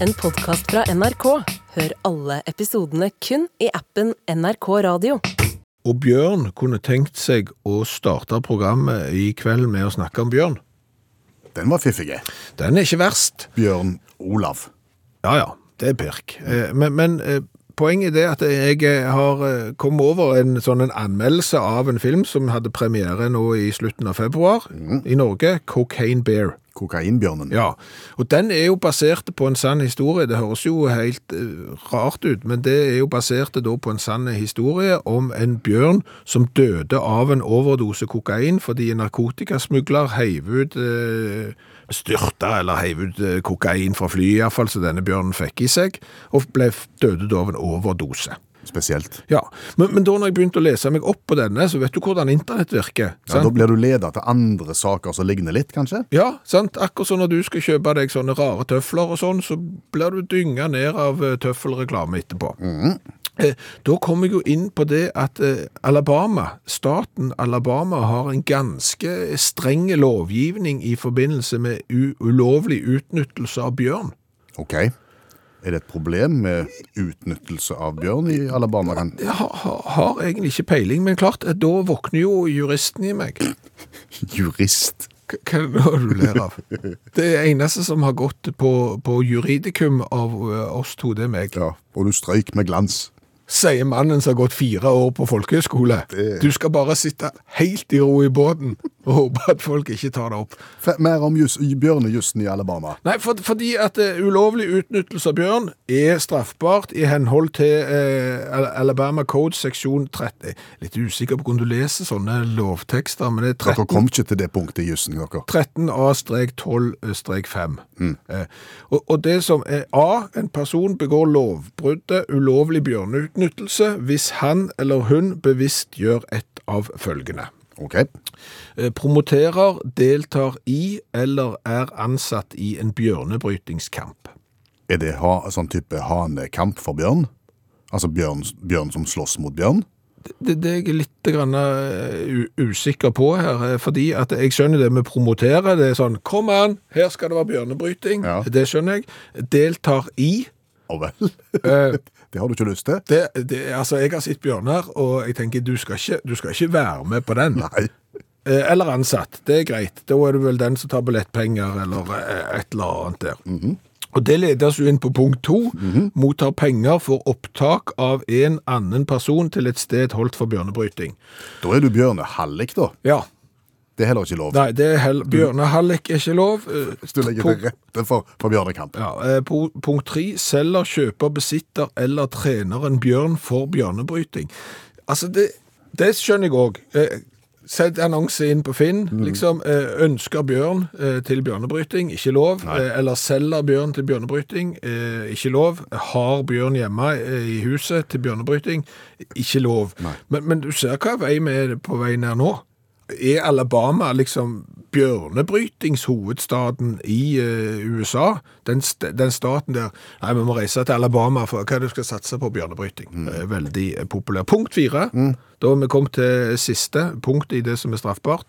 en podkast fra NRK. Hør alle episodene kun i appen NRK Radio. Og Bjørn kunne tenkt seg å starte programmet i kveld med å snakke om bjørn. Den var fiffig. Den er ikke verst. Bjørn Olav. Ja ja, det er pirk. Eh, Men, men eh, poenget er det at jeg eh, har eh, kommet over en sånn en anmeldelse av en film som hadde premiere nå i slutten av februar i Norge, Cocaine Bear. Kokainbjørnen. Ja, og den er jo basert på en sann historie. Det høres jo helt eh, rart ut, men det er jo basert da på en sann historie om en bjørn som døde av en overdose kokain fordi en narkotikasmugler heiv ut eh, styrta eller heiv ut eh, kokain fra flyet, iallfall, så denne bjørnen fikk i seg, og ble døde da av en overdose. Spesielt. Ja, men, men da når jeg begynte å lese meg opp på denne, så vet du hvordan internett virker. Ja, da blir du leda til andre saker som ligner litt, kanskje? Ja, sant. Akkurat som når du skal kjøpe deg sånne rare tøfler og sånn, så blir du dynga ned av eh, tøffelreklame etterpå. Eh, Da kommer jeg jo inn på det at eh, Alabama, staten Alabama har en ganske streng lovgivning i forbindelse med ulovlig utnyttelse av bjørn. Ok. Er det et problem med utnyttelse av bjørn i Alabama? Kan- Jeg har, har, har egentlig ikke peiling, men klart, eh, da våkner jo juristen i meg. Jurist. Hva er det du ler av? Det eneste som har gått på, på juridikum av eh, oss to, det er meg. Ja, og du strøyk med glans. sier mannen som har gått fire år på folkehøyskole. Det- Du skal bare sitte helt i ro i båten og håper at folk ikke tar det opp. F mer om jus bjørnejussen i Alabama. Nei, for, fordi at uh, ulovlig utnyttelse av bjørn er straffbart i henhold til uh, Alabama Code seksjon 30. Litt usikker på hvordan du leser sånne lovtekster, men det er 13 Dere kom ikke til det punktet i jussen, dere. 13A-12-5. Eh, og, og det som er A, en person begår lovbruddet ulovlig bjørneutnyttelse hvis han eller hun bevisst gjør et av følgende. Ok. Eh, Promoterer, deltar i eller er ansatt i en bjørnebrytingskamp. Er det ha, sånn type hanekamp for bjørn? Altså bjørn, bjørn som slåss mot bjørn? Det, det er jeg litt grann, eh, usikker på her, eh, fordi at jeg skjønner det med promotere. Det er sånn, kom an, her skal det være bjørnebryting. Ja. Det skjønner jeg. Deltar i. Å vel? Det har du ikke lyst til? Det, det, altså, jeg har sett Bjørnar, og jeg tenker du skal ikke, du skal ikke være med på den. Nei. Eh, Eller ansatt, det er greit. Da er du vel den som tar billettpenger, eller eh, et eller annet der. Og det leder oss inn på punkt to. Mottar penger for opptak av en annen person til et sted holdt for bjørnebryting. Da er du bjørnehallik, da. Ja. Det er heller ikke lov. Nei, det er heller, bjørnehallik er ikke lov. Hvis du legger til rette for, for bjørnekamp. Ja, eh, punkt tre, selger, kjøper, besitter eller trener en bjørn for bjørnebryting. Altså, det, det skjønner jeg òg. Eh, Sett annonse inn på Finn. liksom, eh, Ønsker bjørn til bjørnebryting, ikke lov. Eller selger bjørn til bjørnebryting, ikke lov. Har bjørn hjemme i huset til bjørnebryting, ikke lov. Men, men du ser hva vei vi er på vei ned nå. Er Alabama liksom bjørnebrytingshovedstaden i uh, USA? Den, st den staten der Nei, vi må reise til Alabama for hva er det du skal satse på bjørnebryting. Mm. er veldig eh, populær. Punkt fire. Da har vi kommet til siste punkt i det som er straffbart.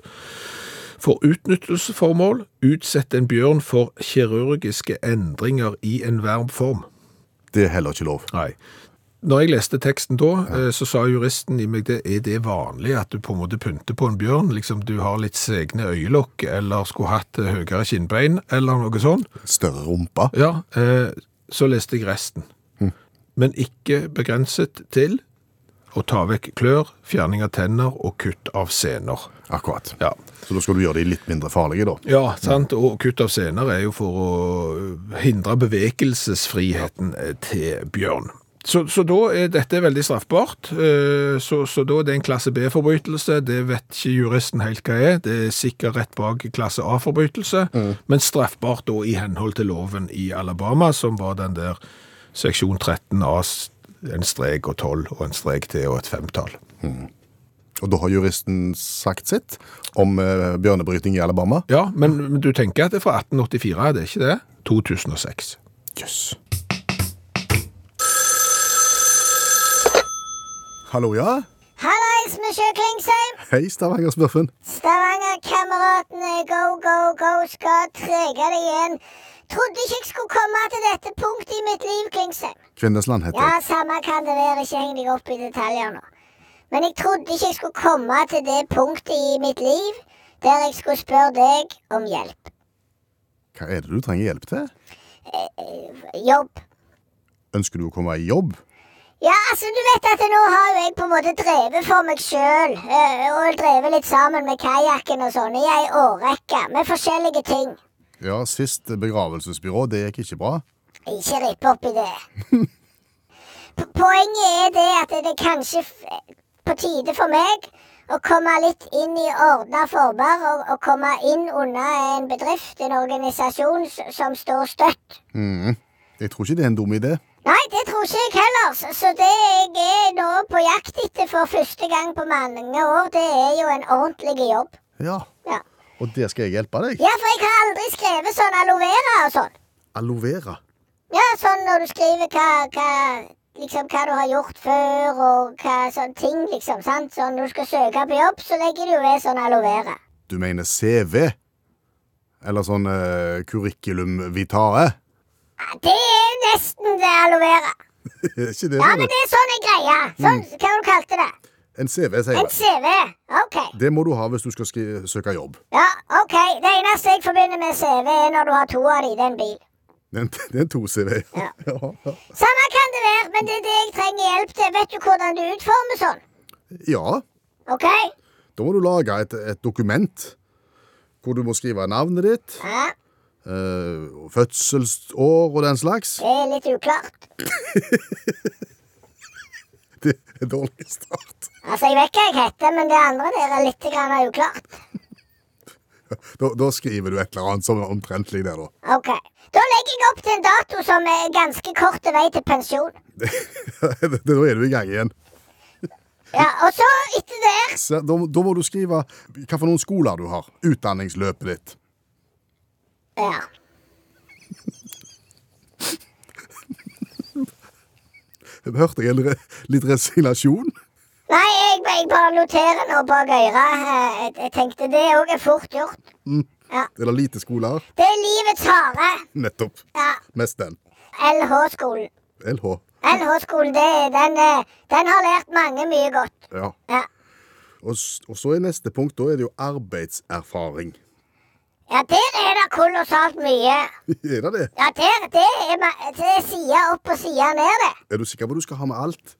For utnyttelsesformål utsette en bjørn for kirurgiske endringer i enhver form. Det er heller ikke lov. Nei. Når jeg leste teksten da, ja. så sa juristen i meg det, er det vanlig at du på en måte pynter på en bjørn? Liksom du har litt segne øyelokk, eller skulle hatt eh, høyere kinnbein, eller noe sånt? Større rumpa. Ja, eh, så leste jeg resten. Men ikke begrenset til å ta vekk klør, fjerning av tenner og kutt av sener. Akkurat. Ja. Så da skal du gjøre de litt mindre farlige, da. Ja, sant, og kutt av sener er jo for å hindre bevegelsesfriheten eh, til bjørn. Så, så da er dette veldig straffbart. eh, Så, så da er det en klasse B-forbrytelse. Det vet ikke juristen helt hva er. Det er sikkert rett bak klasse A-forbrytelse, men straffbart da i henhold til loven i Alabama, som var den der seksjon 13 A, en strek og 12 og en strek til og et femtall. Og da har juristen sagt sitt om eh, bjørnebryting i Alabama. Ja, men, men du tenker at det er fra 1884, det er ikke det? 2006. Jøss. Hallo, ja? Hallais, monsieur Klingsheim! Hei, Stavanger-smurfen. Stavanger-kameratene, go, go, go, skal trege det igjen. Trodde ikke jeg skulle komme til dette punktet i mitt liv, Klingsheim. Kvinnesland heter Ja, samme kan det være, ikke heng deg opp i detaljer nå. Men jeg trodde ikke jeg skulle komme til det punktet i mitt liv der jeg skulle spørre deg om hjelp. Hva er det du trenger hjelp til? Jobb. Ønsker du å komme i jobb? Ja, altså, du vet at nå har jo jeg på en måte drevet for meg sjøl, og drevet litt sammen med kajakken og sånn, i ei årrekke, med forskjellige ting. Ja, sist begravelsesbyrå, det gikk ikke bra. Ikke ripp opp i det. Poenget er det at det er kanskje på tide for meg å komme litt inn i ordna former, og, og komme inn under en bedrift, en organisasjon som står støtt. Mm. Jeg tror ikke det er en dum idé. Nei, det tror ikke jeg heller. Så, så det jeg er nå på jakt etter for første gang på mange år, det er jo en ordentlig jobb. Ja, Ja, og det skal jeg hjelpe deg. ja for jeg har aldri skrevet sånn aloe vera og sånn. Aloe vera. Ja, sånn når du skriver hva, hva Liksom hva du har gjort før, og hva sånne ting, liksom. sant? Sånn når du skal søke på jobb, så legger du ved sånn aloe vera. Du mener CV? Eller sånn uh, curriculum vitae? Det er nesten det aloe vera. Er ikke det Ja, men det er sånn en greier. Sånn, Hva var du kalte det? En CV, sier En. CV. OK. Det må du ha hvis du skal søke jobb. Ja, OK. Det eneste jeg forbinder med CV, er når du har to av dem i den bil. Det er en, det en to CV. Ja. Ja, ja. Samme kan det være, men det er det jeg trenger hjelp til. Vet du hvordan du utformer sånn? ja, OK? da må du lage et, et dokument hvor du må skrive navnet ditt, Ja, eh, fødselsår og den slags. det er litt uklart. Det er dårlig start. Altså, jeg vet hva jeg heter, men det andre der er litt grann uklart. Da, da skriver du et eller annet som er omtrentlig der, da. Ok. Da legger jeg opp til en dato som er ganske kort vei til pensjon. da er du i gang igjen. Ja, Og så, etter da, da må du skrive hva for noen skoler du har. Utdanningsløpet ditt. Ja. Hørte jeg en litt resignasjon? Nei, jeg, jeg bare noterer nå bak øret. Eh, Jeg, jeg tenkte det òg er fort gjort. Ja. Er det lite skoler? Det er livets harde. Nettopp. Ja. Mest den. LH-skolen. LH. LH-skolen, det- den, eh, den har lært mange mye godt. Ja. Ja. Og, og så er neste punkt, da er det jo arbeidserfaring. Ja, der er det kolossalt mye. er det det? Ja, der, det er, det er sida opp og side ned, det. Er du sikker på at du skal ha med alt?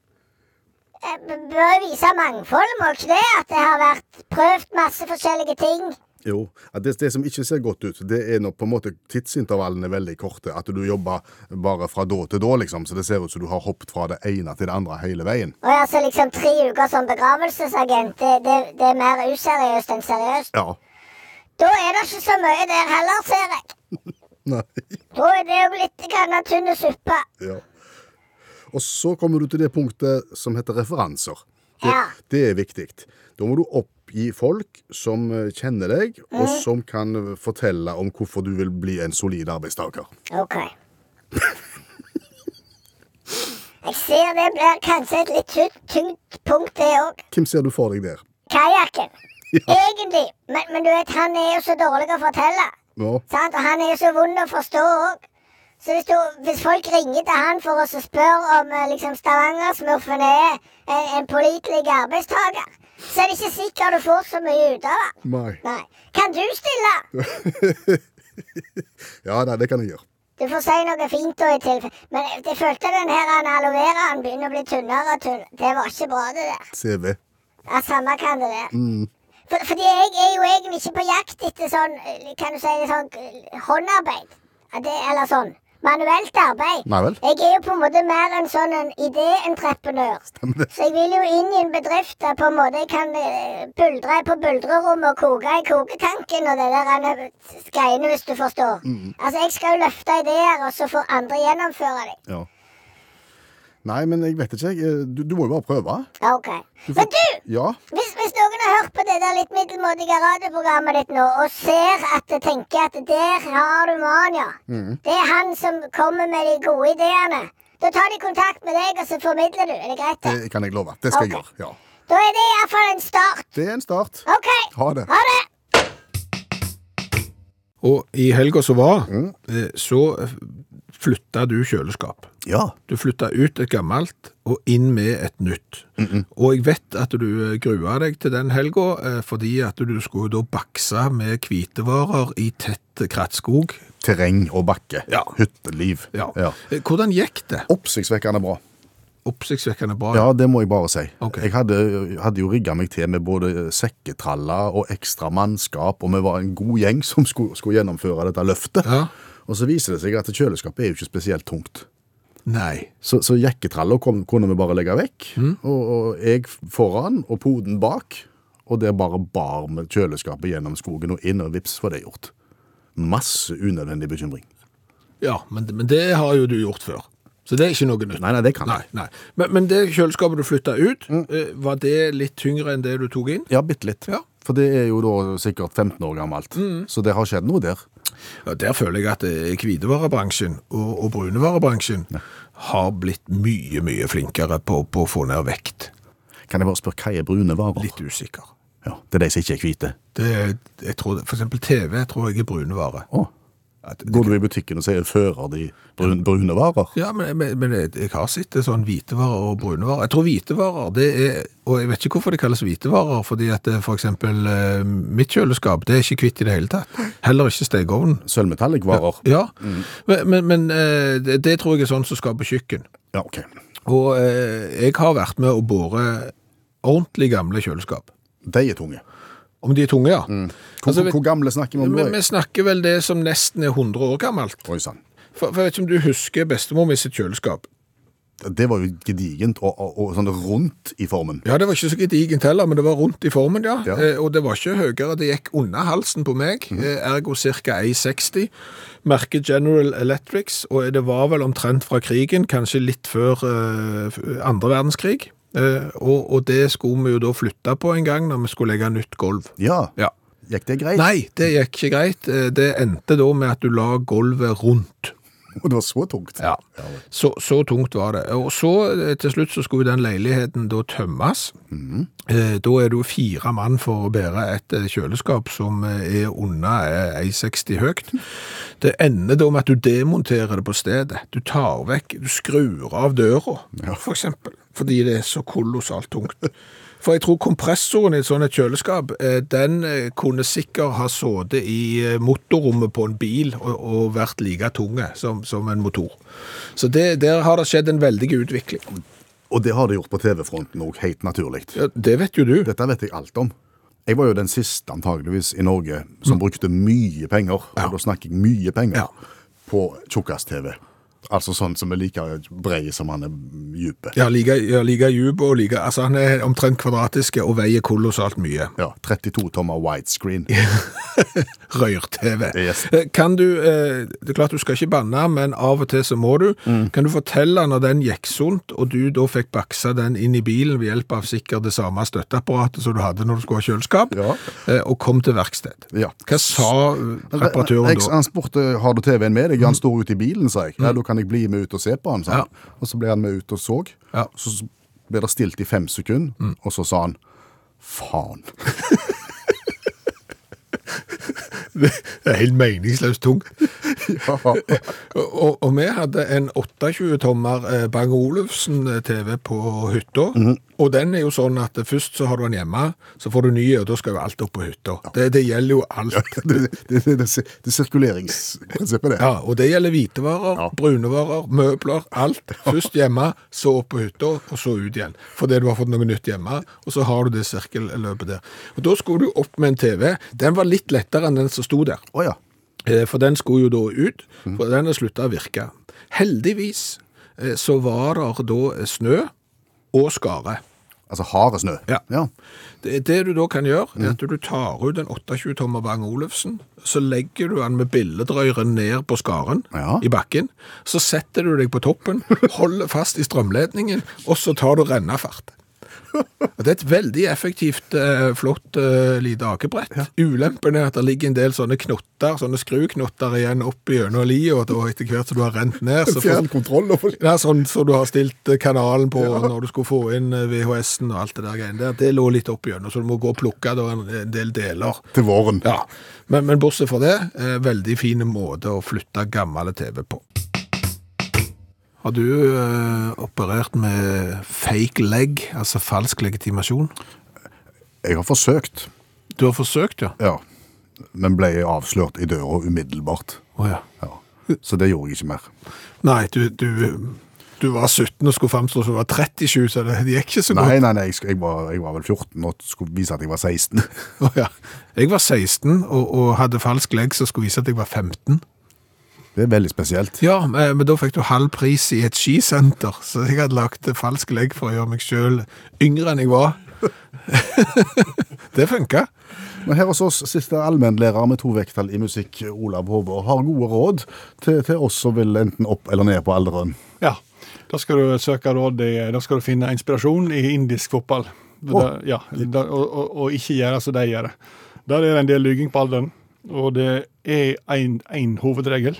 Jeg bør vise mangfold, må ikke det? At det har vært prøvd masse forskjellige ting. Jo. At det, det som ikke ser godt ut, det er når på en måte tidsintervallene er veldig korte. At du jobber bare fra da til da, liksom. Så det ser ut som du har hoppet fra det ene til det andre hele veien. Og så liksom tre uker som begravelsesagent, det, det, det er mer useriøst enn seriøst. Ja. Da er det ikke så mye der heller, ser jeg. Nei. Da er det jo litt grann tynn suppe. Ja. Og så kommer du til det punktet som heter referanser. Det, Ja. det er viktig. Da må du oppgi folk som eh, kjenner deg, og som kan fortelle om hvorfor du vil bli en solid arbeidstaker. Ok. Jeg ser det blir kanskje et litt tynt punkt, det òg. Hvem ser du for deg der? Kajakken. Egentlig. Men, men du vet, han er jo så dårlig å fortelle. Ja, Og han er jo så vond å forstå òg. Så hvis, du, hvis folk ringer til han for å spørre om eh, liksom Stavanger-smurfen er en, en pålitelig arbeidstaker, så er det ikke sikkert du får så mye ut av det. Nei. Nei. Kan du stille? Ja, nei, det kan jeg gjøre. Du får si noe fint da i tilfelle. Men jeg følte den her aloe veraen begynner å bli tynnere og tynnere. Det var ikke bra, det der. CV. Ja, samme kan det være. For, fordi jeg er jo egentlig ikke på jakt etter sånn, eh, kan du si, sånn eh, håndarbeid. Det, eller sånn manuelt arbeid. Nei vel. Jeg er jo på en måte mer en sånn en idéentreprenør. Så jeg vil jo inn i en bedrift der på en måte jeg kan eh, buldre på buldrerommet og koke i koketanken og det der greiene, hvis du forstår. Altså, jeg skal jo løfte ideer, og så får andre gjennomføre dem. Ja. Nei, men jeg vet ikke. Du, du må jo bare prøve. Ja, OK. Du får- Men du! Ja. Hvis, hvis noen har hørt på det der litt middelmådige radioprogrammet ditt nå, og ser at det tenker at der har du Mania, det er han som kommer med de gode ideene, da tar de kontakt med deg, og så formidler du. Er det greit? det? Det kan jeg love. Det skal jeg gjøre. Ja. Da er det iallfall en start. Det er en start. OK. Ha det. Ha det. Og i helga som var, mm. så flytta du kjøleskap. Ja. Du flytta ut et gammelt og inn med et nytt. Og jeg vet at du eh, grua deg til den helga, eh, fordi at du skulle da bakse med hvitevarer i tett krattskog. Terreng og bakke. Ja. Hytteliv. Ja. ja. Hvordan gikk det? Oppsiktsvekkende bra. Oppsiktsvekkende bra. Ja, det må jeg bare si. Ok. Jeg hadde, hadde jo rigga meg til med både sekketraller og ekstra mannskap, og vi var en god gjeng som skulle, skulle gjennomføre dette løftet. Ja. Og så viser det seg at kjøleskapet er jo ikke spesielt tungt. Nei. Så, så jekketraller kunne vi bare legge vekk, og, og jeg foran og poden bak, og det bare bar med kjøleskapet gjennom skogen og inn, og vips var det gjort. Masse unødvendig bekymring. Ja, men, men det har jo du gjort før. Så det er ikke noe nytt. Nei, nei, det kan Nei, nei. Men, men det kjøleskapet du flytta ut, mm. var det litt tyngre enn det du tok inn? Ja, bitte litt. Ja. For det er jo da sikkert 15 år gammelt. Så det har skjedd noe der. Ja, der føler jeg at eh, hvitevarebransjen og, og brunevarebransjen har blitt mye, mye flinkere på, på å få ned vekt. Kan jeg bare spørre, hva er brune varer? Litt usikker. Ja, det er de som ikke er hvite. Det, jeg tror, for eksempel TV tror jeg er brunevare. varer. Det- Går du i butikken og sier fører de brun, brune varer? Ja, men, men, men jeg, har sett det sånn hvitevarer og brune varer. Jeg tror hvitevarer, det er, og jeg vet ikke hvorfor det kalles hvitevarer, fordi at det, for eksempel eh, mitt kjøleskap, det er ikke kvitt i det hele tatt. Heller ikke stekeovnen. Sølvmetallic-varer? Ja, men, men, men eh, det, det tror jeg er sånn som skal på kjøkken. Ja, ok. Og eh, jeg har vært med å bore ordentlig gamle kjøleskap. De er tunge. Om de er tunge, ja. Hvor, Altså, hvor gamle snakker vi om vi, da? vi snakker vel det som nesten er 100 år gammelt. Oi sant. For, for jeg vet ikke om du husker bestemor mi sitt kjøleskap. Det var jo gedigent og, og, og sånn rundt i formen. Ja, det var ikke så gedigent heller, men det var rundt i formen, ja. Ja. Eh, og det var ikke høyere, det gikk under halsen på meg, eh, ergo ca. 1,60. Merket General Electrics, og det var vel omtrent fra krigen, kanskje litt før eh, andre verdenskrig. Eh, og, og det skulle vi jo da flytte på en gang når vi skulle legge nytt gulv. Ja. Ja. Gikk det greit? Nei, det gikk ikke greit. Eh, Det endte da med at du la gulvet rundt. Og det var så tungt? Ja. Så, så tungt var det. Og så eh, til slutt så skulle den leiligheten da tømmes. Mm. Da er jo fire mann for å bære et kjøleskap som er under eh, 1,60 høyt. Det ender da med at du demonterer det på stedet. Du tar vekk, du skrur av døra, for eksempel, fordi det er så kolossalt tungt. For jeg tror kompressoren i et sånt kjøleskap, eh, den eh, kunne sikkert ha sittet i eh, motorrommet på en bil og, og vært like tunge som, som en motor. Så det, der har det skjedd en veldig utvikling. Og det har det gjort på TV-fronten òg, helt naturlig. Ja, det vet jo du. Dette vet jeg alt om. Jeg var jo den siste antageligvis i Norge som brukte mye penger, og da snakker jeg mye penger, Ja. på tjukkas-TV. Altså sånn som er like brei som han er djup. Ja, like, ja, like djup og like Altså, han er omtrent kvadratiske og veier kolossalt mye. Ja, 32 tommer widescreen. Rør-TV. Yes. Eh, Kan du eh, Det er klart du skal ikke banne, men av og til så må du. Mm. Kan du fortelle når den gikk sunt, og du da fikk baksa den inn i bilen ved hjelp av sikkert det samme støtteapparatet som du hadde når du skulle ha kjøleskap, Ja. eh, og kom til verksted? Ja. Hva sa reparatøren da? han spurte har du TV-en med deg. Han står ute i bilen, sa jeg. Ja, du kan jeg bli med ut og se på han, sa han. Og så ble han med ut og så. Ja. Så ble det stilt i fem sekunder, og så sa han faen. Det er helt meningsløst tung. Ja. Og, og vi hadde en 28-tommer eh, Bang Olufsen-TV på hytta. Og den er jo sånn at først så har du den hjemme, så får du ny, og da skal jo alt opp på hytta. Det, det gjelder jo alt. Det, det, det, det, det er sirkuleringsprinsippet, det. Ja, og det gjelder hvitevarer, Ja. brunevarer, møbler, alt. Først hjemme, så opp på hytta, og så ut igjen. Fordi du har fått noe nytt hjemme, og så har du det sirkelløpet der. Og da skulle du opp med en TV. Den var litt lettere enn den som sto der. Oh, ja. Eh, For den skulle jo da ut, for den har slutta å virke. Heldigvis eh, så var det da snø og skare. Altså harde snø. Ja. ja. Det, det du da kan gjøre, er at du tar ut en 28-tommer Bang Olufsen, så legger du den med billedrøret ned på skaren Ja. i bakken, så setter du deg på toppen, holder fast i strømledningen, og så tar du rennafart. Og Det er et veldig effektivt, eh, flott eh, lite akebrett. Ulempen er at det ligger en del sånne knotter, sånne skruknotter igjen opp gjennom lia, og da etter hvert som du har rent ned, så får Fjernkontroll og for... det er sånn som du har stilt eh, kanalen på når du skulle få inn eh, VHS-en og alt det der greiene der. Det lå litt opp gjennom, så du må gå og plukke da en en del deler. til våren. Ja, men, men bortsett fra det, eh, veldig fin måte å flytte gammel TV på. Har du eh, operert med fake leg, altså falsk legitimasjon? Jeg har forsøkt, Du har forsøkt, ja? ja. Men ble avslørt i døra umiddelbart. Å ja. Ja. Så det gjorde jeg ikke mer. Nei, du, du, du var 17 og skulle framstå som du var 37, så det, gikk ikke så godt. Nei, nei, nei, jeg, jeg, var, jeg var vel 14 og skulle vise at jeg var 16. Å ja. Jeg var 16 og, og hadde falsk legg, så skulle vise at jeg var 15. Det er veldig spesielt. Ja, men men da fikk du halv pris i et skisenter, så jeg hadde lagt falsk legg for å gjøre meg sjøl yngre enn jeg var. det funka. Men her hos oss siste allmennlærer med to vekttall i musikk, Olav Hove, har gode råd til, til oss som vil enten opp eller ned på alderen. Ja, da skal du søke råd i, da skal du finne inspirasjon i indisk fotball. Da, ja, da, og, og, og ikke gjøre som de gjør. Der er det en del lyging på alderen, og det er én hovedregel.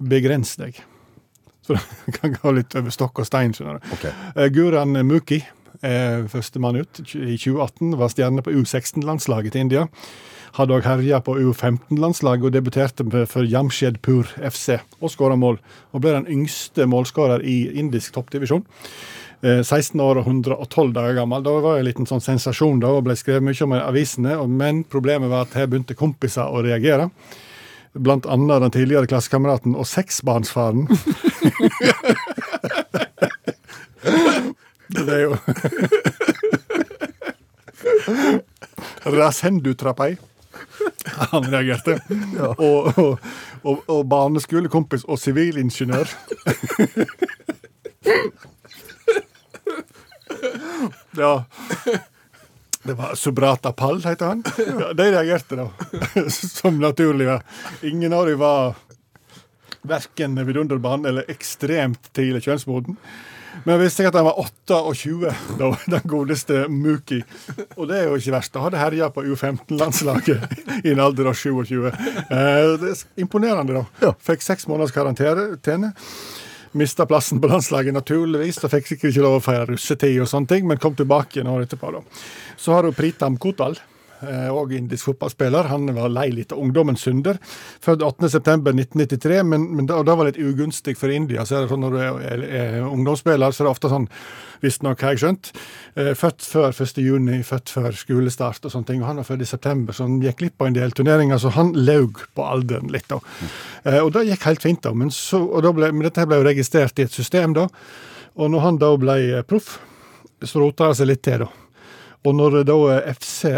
Begrens deg. Så det kan gå litt over stokk og stein, skjønner du. Okay. Eh, Guran Muki, eh, førstemann ut i 2018, var stjerne på U16-landslaget til India. Hadde òg herja på U15-landslaget og debuterte for Jamshedpur FC og skåra mål. Og ble den yngste målskårer i indisk toppdivisjon. Eh, 16 år og 112 dager gammel. Da var det en liten sånn sensasjon da, og ble skrevet mye om i avisene. Men problemet var at her begynte kompiser å reagere. Blant annet den tidligere klassekameraten og seksbarnsfaren. Det er jo Rasendu Trapai. Han reagerte. Og, og, og, og barneskolekompis og sivilingeniør. Ja. Det var Subrata Pall, heter han. Ja, de reagerte, da. Som naturlig var. Ingen av dem var verken vidunderbarn eller ekstremt tidlig kjønnsmoden. Men jeg visste ikke at han var 28 da, den godeste Muki. Og det er jo ikke verst. Da hadde herja på U15-landslaget i en alder av 27. Eh, det er imponerende, da. Fikk seks måneders karantene. Mista plassen på landslaget, naturligvis. Da fikk sikkert ikke lov å feire russetid, og sånne ting, men kom tilbake igjen året etterpå. da. Så har du Pritam Kotal, òg indisk fotballspiller. Han var lei litt av ungdommens synder. Født 18.9.1993, men, men da, det var litt ugunstig for India. så er det sånn Når du er, er, er ungdomsspiller, så er det ofte sånn, visstnok har jeg skjønt, eh, født før 1.6, født før skolestart og sånne ting. og Han var født i september, så han gikk glipp av en del turneringer, så han laug på alderen litt. da. Eh, og det gikk helt fint, da. Men, så, og da ble, men dette ble jo registrert i et system, da. Og når han da ble eh, proff, så rota det seg litt til, da. Og når da FC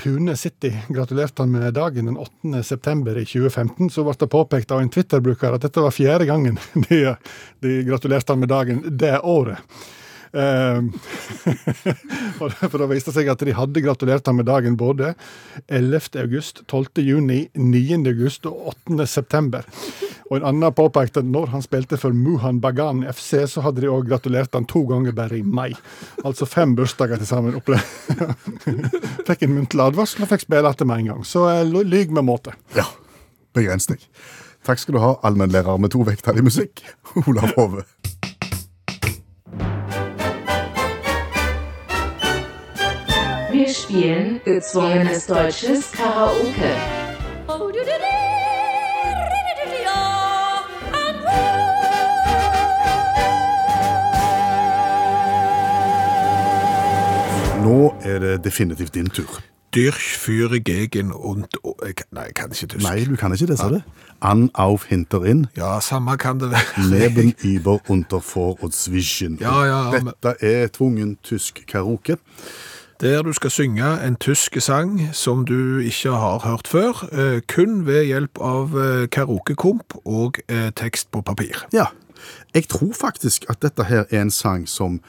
Pune City gratulerte han med dagen den 8. september i 2015, så ble det påpekt av en Twitter-bruker at dette var fjerde gangen de, de gratulerte han med dagen det året. Ehm, for det viste seg at de hadde gratulert ham med dagen både 11. august, 12. juni, 9. august og 8. september. Og en annen påpekte at når han spilte for Muhan Bagan FC, så hadde de òg gratulert han to ganger bare i mai. Altså fem bursdager til sammen. fikk en muntlig advarsel og fikk spille etter med en gang. Så eh, lyg med måte. Ja, Begrensning. Takk skal du ha, allmennlærer med to vekttall i musikk, Olav Hove. Spielen gezwungenes deutsches Karaoke. Nå er det definitivt din tur. Dyrch führe gegen und... Jeg kan- Nei, jeg kan ikke tysk. Nei, du kan ikke det, sa du? An auf hinterin, Ja, samme kan det være. neben über unter vor og zwischen. Ja, ja, Dette er tvungen tysk karaoke. Der du skal synge en tysk sang som du ikke har hørt før, eh, kun ved hjelp av eh, karaokekomp og eh, tekst på papir. Ja, jeg tror faktisk at dette her er en sang som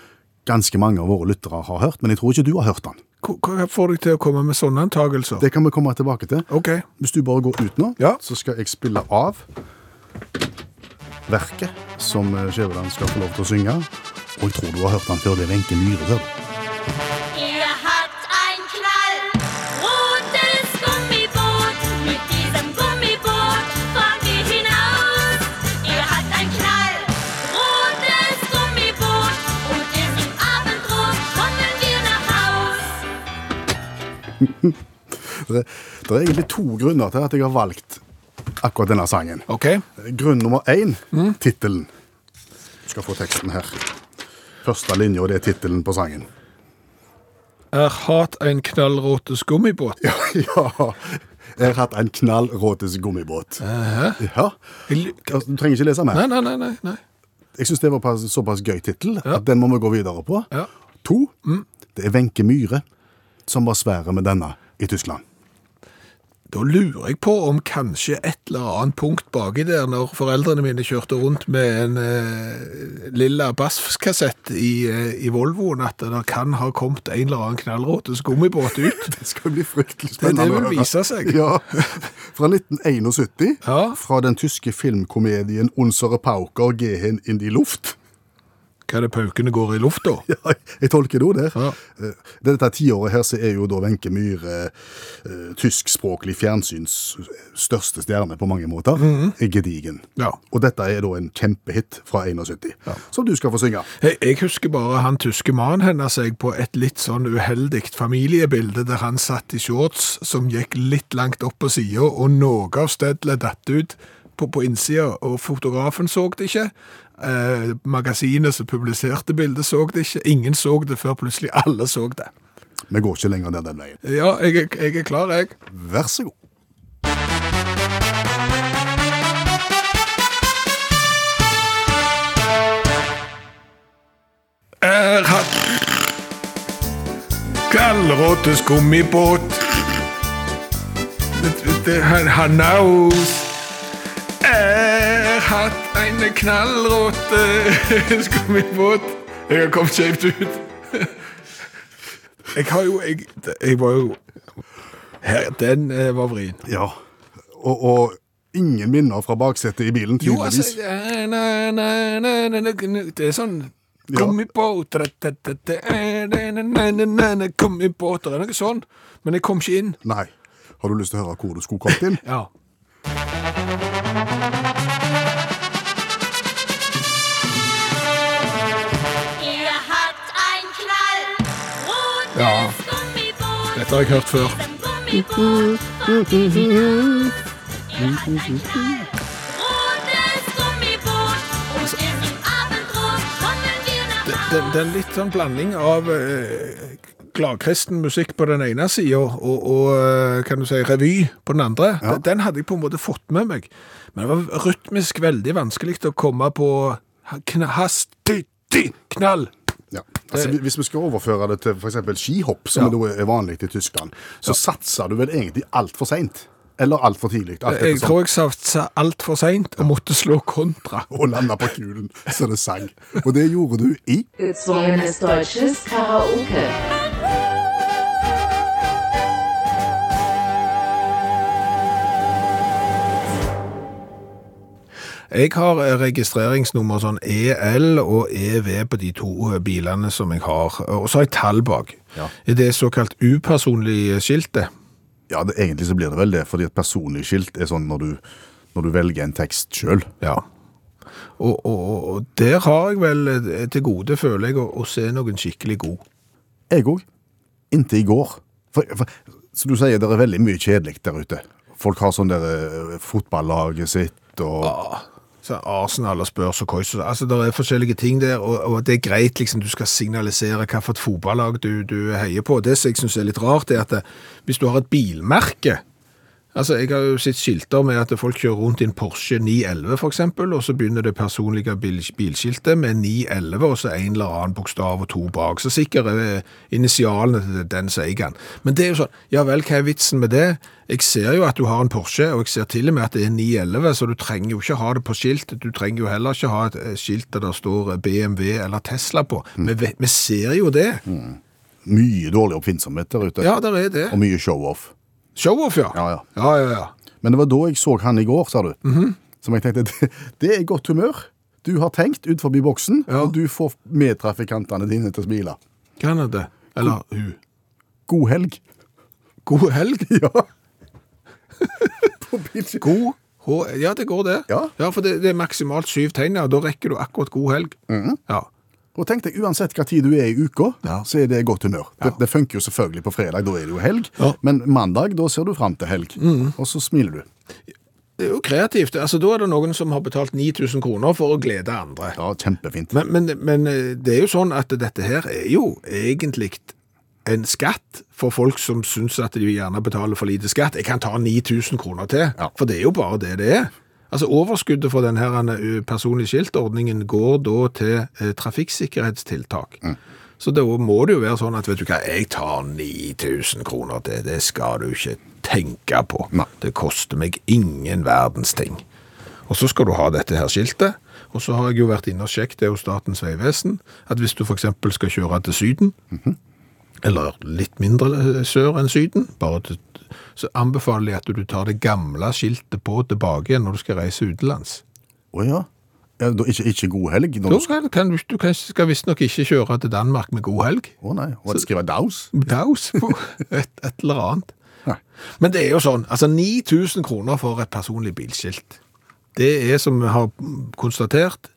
ganske mange av våre lyttere har hørt, men jeg tror ikke du har hørt den. Hva får deg til å komme med sånne antagelser? Det kan vi komme tilbake til. Ok. Hvis du bare går ut nå, Ja. så skal jeg spille av verket som Skjæveland skal få lov til å synge. Og jeg tror du har hørt den før. Det er Wenche Myhre. Det det er egentlig to grunner til at jeg har valgt akkurat denne sangen. OK? Grunn nummer én, tittelen. Du skal få teksten her. Første linja, det er tittelen på sangen. Er hat en knallråtes gummibåt? Ja, ja. Jeg har hatt en knallråtes gummibåt. Ja. -huh. Ja. Du trenger ikke lese mer. Nei, nei, nei. nei. Jeg syns det var en såpass gøy tittel at den må vi gå videre på. Ja. To, det er Wenche Myhre som var svære med denne i Tyskland. Da lurer jeg på om kanskje et eller annet punkt baki der, når foreldrene mine kjørte rundt med en eh, lilla basskassett i, eh, i Volvoen, at det kan ha kommet en eller annen knallråtes gummibåt ut. Det skal bli fryktelig spennende. det det vil vise seg. Ja, Fra 1971, Ja. fra den tyske filmkomedien Unsere Pauker gehen in die Luft. Hva er det paukene går i lufta? Ja, jeg tolker det òg der. Ja. Eh, Dette tiåret her så er jo da Wenche Myhre eh, tyskspråklig fjernsyns største stjerne på mange måter. Gedigen. Mhm. Ja. Og dette er da en kjempehit fra 71, som du skal få synge. Jeg, jeg husker bare han tyske mannen hennes jeg på et litt sånn uheldig familiebilde der han satt i shorts som gikk litt langt opp på sida, og noe av stedlet datt ut på, på innsida, og fotografen så det ikke. Eh, magasinet som publiserte bildet så det ikke. Ingen så det før plutselig alle så det. Vi går ikke lenger ned den veien. Ja, jeg, jeg er klar, jeg. Vær så god. Er hatt Gallrottes gummibåt. Det- det- Han han naus. Er en knallråte gummibåt. Jeg har kommet skjevt ut. Jeg har jo Jeg, jeg var jo her, Den eh, var vrien. Ja. Og, og ingen minner fra baksetet i bilen, Jo, altså eh, na, na, na, Det er sånn Gummibåt i båt eh, Gummibåt Det er noe sånn. Men jeg kom ikke inn. Nei. Har du lyst til å høre hvor du skulle kommet inn? Ja. Dette har jeg hørt før. Det, det, er en litt sånn blanding av eh, gladkristen musikk på den ene sida og, og eh, kan du si, revy på den andre. Den- Den hadde jeg på en måte fått med meg. Men det var rytmisk veldig vanskelig å komme på kna, hast, dy, dy, knall. Ja. Altså, hvis vi skal overføre det til f.eks. skihopp, som Ja. er vanlig i Tyskland, så satser du vel egentlig altfor seint? Eller altfor tidlig? Alt Jeg tror jeg satsa altfor seint og måtte slå kontra. Og landa på kulen så det sang. Og det gjorde du i Gezwungenes deutsches Karaoke. Jeg har eh, registreringsnummer sånn EL og EV på de to eh, bilene som jeg har, og så har jeg tall bak. Ja. Er det såkalt upersonlig skilte? Ja, det, egentlig så blir det vel det, fordi et personlig skilt er sånn når du, når du velger en tekst sjøl. Ja. Og, og, og- der har jeg vel eh, til gode, føler jeg, å, å se noen skikkelig god. Jeg òg. Inntil i går. For, for, så du sier det er veldig mye kjedelig der ute. Folk har sånn der fotballaget sitt og Så Arsenal og Spurs og Kois, altså det er forskjellige ting der, og, og det er greit liksom du skal signalisere hva for et fotballag du, du heier på. Det som jeg synes er litt rart, er at det, hvis du har et bilmerke, altså jeg har jo sett skilter med at folk kjører rundt i en Porsche 911 for eksempel, og så begynner det personlige bil, bilskiltet med 911, og så en eller annen bokstav og to bak, så sikkert er initialene til den den. Men det er jo sånn, ja vel, hva er vitsen med det? Jeg ser jo at du har en Porsche, og jeg ser til og med at det er 911, så du trenger jo ikke ha det på skilt. Du trenger jo heller ikke ha et eh, skilt der det står BMW eller Tesla på. Vi, vi ser jo det. mye dårlig oppfinnsomhet der ute. Ja, der er det. Og mye show-off. Show-off, ja. Ja, ja. Ja, ja, ja. Men det var da jeg så han i går, sa du. Mhm. Som jeg tenkte, det, det er godt humør. Du har tenkt ut forbi boksen, Ja. og du får medtrafikantene dine til å smile. Kan han det? Eller hun. God helg. God helg. Ja. God H Ja, det går det. Ja. for det, det er maksimalt syv tegn, ja. Da rekker du akkurat god helg. Ja. Og tenk deg, uansett hva tid du er i uka, Ja. så er det godt humør. Det, det funker jo selvfølgelig på fredag, da er det jo helg. Ja. Men mandag, da ser du fram til helg. Og så smiler du. Det er jo kreativt. Altså, da er det noen som har betalt 9000 kroner for å glede andre. Ja, kjempefint. Men, men, men eh, det er jo sånn at dette her er jo egentlig en skatt for folk som syns at de gjerne betaler for lite skatt. Jeg kan ta 9000 kroner til, Ja. for det er jo bare det det er. Altså Overskuddet for denne eh, personlige skiltordningen går da til eh, trafikksikkerhetstiltak. Så da må det jo være sånn at vet du hva, jeg tar 9000 kroner til. Det skal du ikke tenke på. Nei. Det koster meg ingen verdens ting. Og så skal du ha dette her skiltet. Og så har jeg jo vært inne og sjekket det hos Statens vegvesen, at hvis du f.eks. skal kjøre til Syden, eller litt mindre sør enn Syden, bare til, så anbefaler jeg at du tar det gamle skiltet på tilbake igjen når du skal reise utenlands. Å ja. ja ikke, ikke god helg? Når du skal... kan, du- kan, skal visstnok ikke kjøre til Danmark med god helg. Å nei, og det skriver daus? Daus på et, et eller annet. Nei. Men det er jo sånn, altså 9000 kroner for et personlig bilskilt. Det er, som vi har konstatert,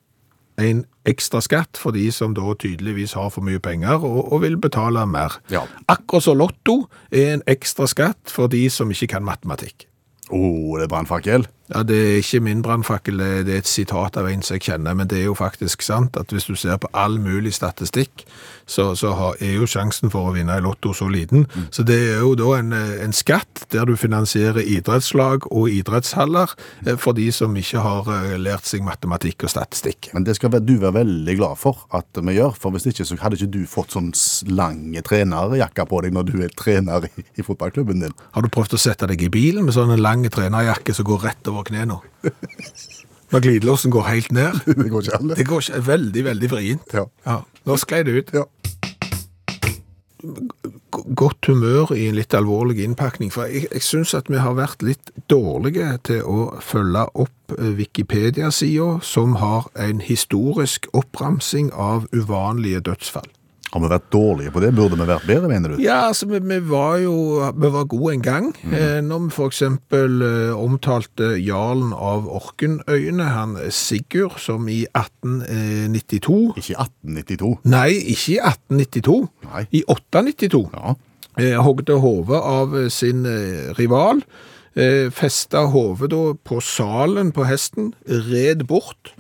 en ekstra skatt for de som da tydeligvis har for mye penger og, og vil betale mer. Ja. Akkurat så lotto er en ekstra skatt for de som ikke kan matematikk. Å, det er brannfakkel. Ja, Det er ikke min brannfakkel, det er et sitat av en som jeg kjenner, men det er jo faktisk sant at hvis du ser på all mulig statistikk, så, så har, er jo sjansen for å vinne i lotto så liten. Så det er jo da en, en skatt der du finansierer idrettslag og idrettshaller eh, for de som ikke har eh, lært seg matematikk og statistikk. Men det skal du være veldig glad for at vi gjør, for hvis ikke så hadde ikke du fått sånn lange trenerjakke på deg når du er trener i, i fotballklubben din. Har du prøvd å sette deg i bilen med sånn en lang trenerjakke som går rett over knærne? Når glidelåsen går helt ned? Det går ikke an, det. Går ikke veldig, veldig vrient. Ja. Nå sklei det ut. Ja. G- Godt humør i en litt alvorlig innpakning, for jeg, jeg syns at vi har vært litt dårlige til å følge opp eh, Wikipedia-sida, som har en historisk oppramsing av uvanlige dødsfall. Har vi vært dårlige på det? Burde vi vært bedre, mener du? Ja, altså, vi, vi var jo vi var gode en gang. Eh, når vi eksempel eh, omtalte jarlen av Orkenøyene, han Sigurd, som i 1892 Ikke i 1892. Nei, ikke i 1892. Nei. I 892. Ja. eh, hogde hodet av eh, sin eh, rival, eh, festa hodet på salen på hesten, red bort,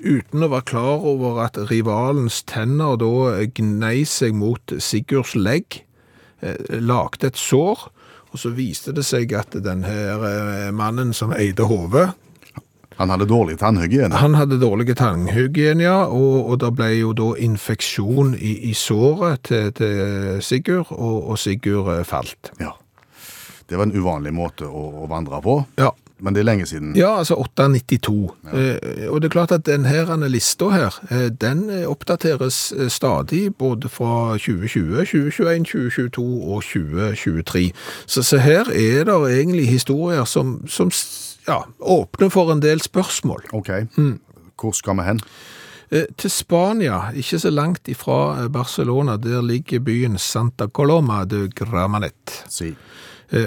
uten å være klar over at rivalens tenner da gnei seg mot Sigurds legg, eh, lagde et sår, og så viste det seg at den her eh, mannen som eide hodet, Han hadde dårlig tannhygiene. han hadde dårlig tannhygiene, ja, og, og det ble jo da infeksjon i, i såret til, til Sigurd, og, og Sigurd eh, falt. Ja. Det var en uvanlig måte å, å vandre på. Ja. Men det er lenge siden. Ja, altså 892. Eh, og det er klart at denne lista her, eh, den eh, oppdateres eh, stadig, både fra 2020, 2021, 2022 og 2023. Så, så her er det egentlig historier som, som ja, åpner for en del spørsmål. Ok. Hvor skal vi hen? Eh, Til Spania, ikke så langt ifra Barcelona, der ligger byen Santa Coloma de Gramanet. Si.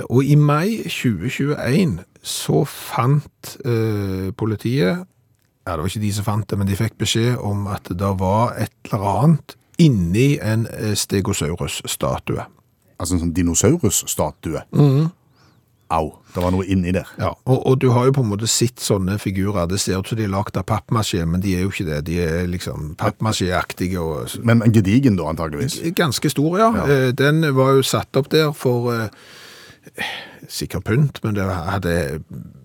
Og i mai 2021 så fant eh, politiet, ja det var ikke de som fant det, men de fikk beskjed om at det var et eller annet inni en eh, Stegosaurus-statue. Altså en sånn dinosaurus-statue. Au, det var noe inni der. Ja, og, og du har jo på en måte sett sånne figurer, det ser ut som de er lagt av pappmasjé, men de er jo ikke det, de er liksom pappmasjéaktige. og Men gedigen da, antageligvis. Ganske stor, ja. Ja. Eh, Den var jo satt opp der for eh, sikkert pynt, men det hadde,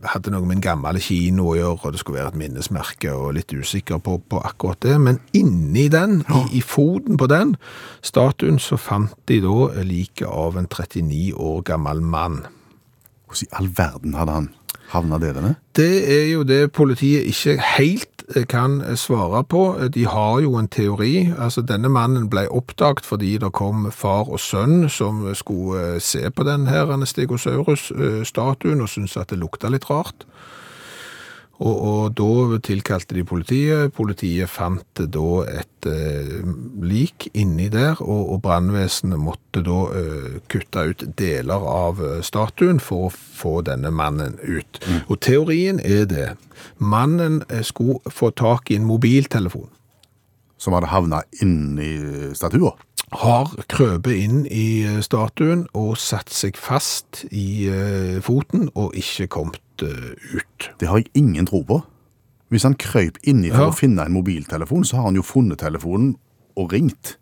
hadde noe med en gammel kino å gjøre, og det skulle være et minnesmerke, og litt usikker på, på akkurat det. Men inni den, i, i foten på den statuen, så fant de da liket av en 39 år gammel mann. Hvordan i all verden hadde han havna dere denne? Det er jo det politiet ikke helt eh, kan eh, svare på. De har jo en teori. Altså, denne mannen ble oppdaget fordi det kom far og sønn som skulle eh, se på den her Stegosaurus-statuen og syntes at det lukta litt rart. Og, og da tilkalte de politiet. Politiet fant da et eh, lik inni der, og, og brannvesenet måtte da eh, kutte ut deler av eh, statuen for å få denne mannen ut. Og teorien er det. Mannen eh, skulle få tak i en mobiltelefon. som hadde havna inni statua. Har krøpet inn i eh, statuen og satt seg fast i foten og ikke kommet ut. Det har jeg ingen tro på. Hvis han krøyp inni for Ja. å finne en mobiltelefon, så har han jo funnet telefonen og ringt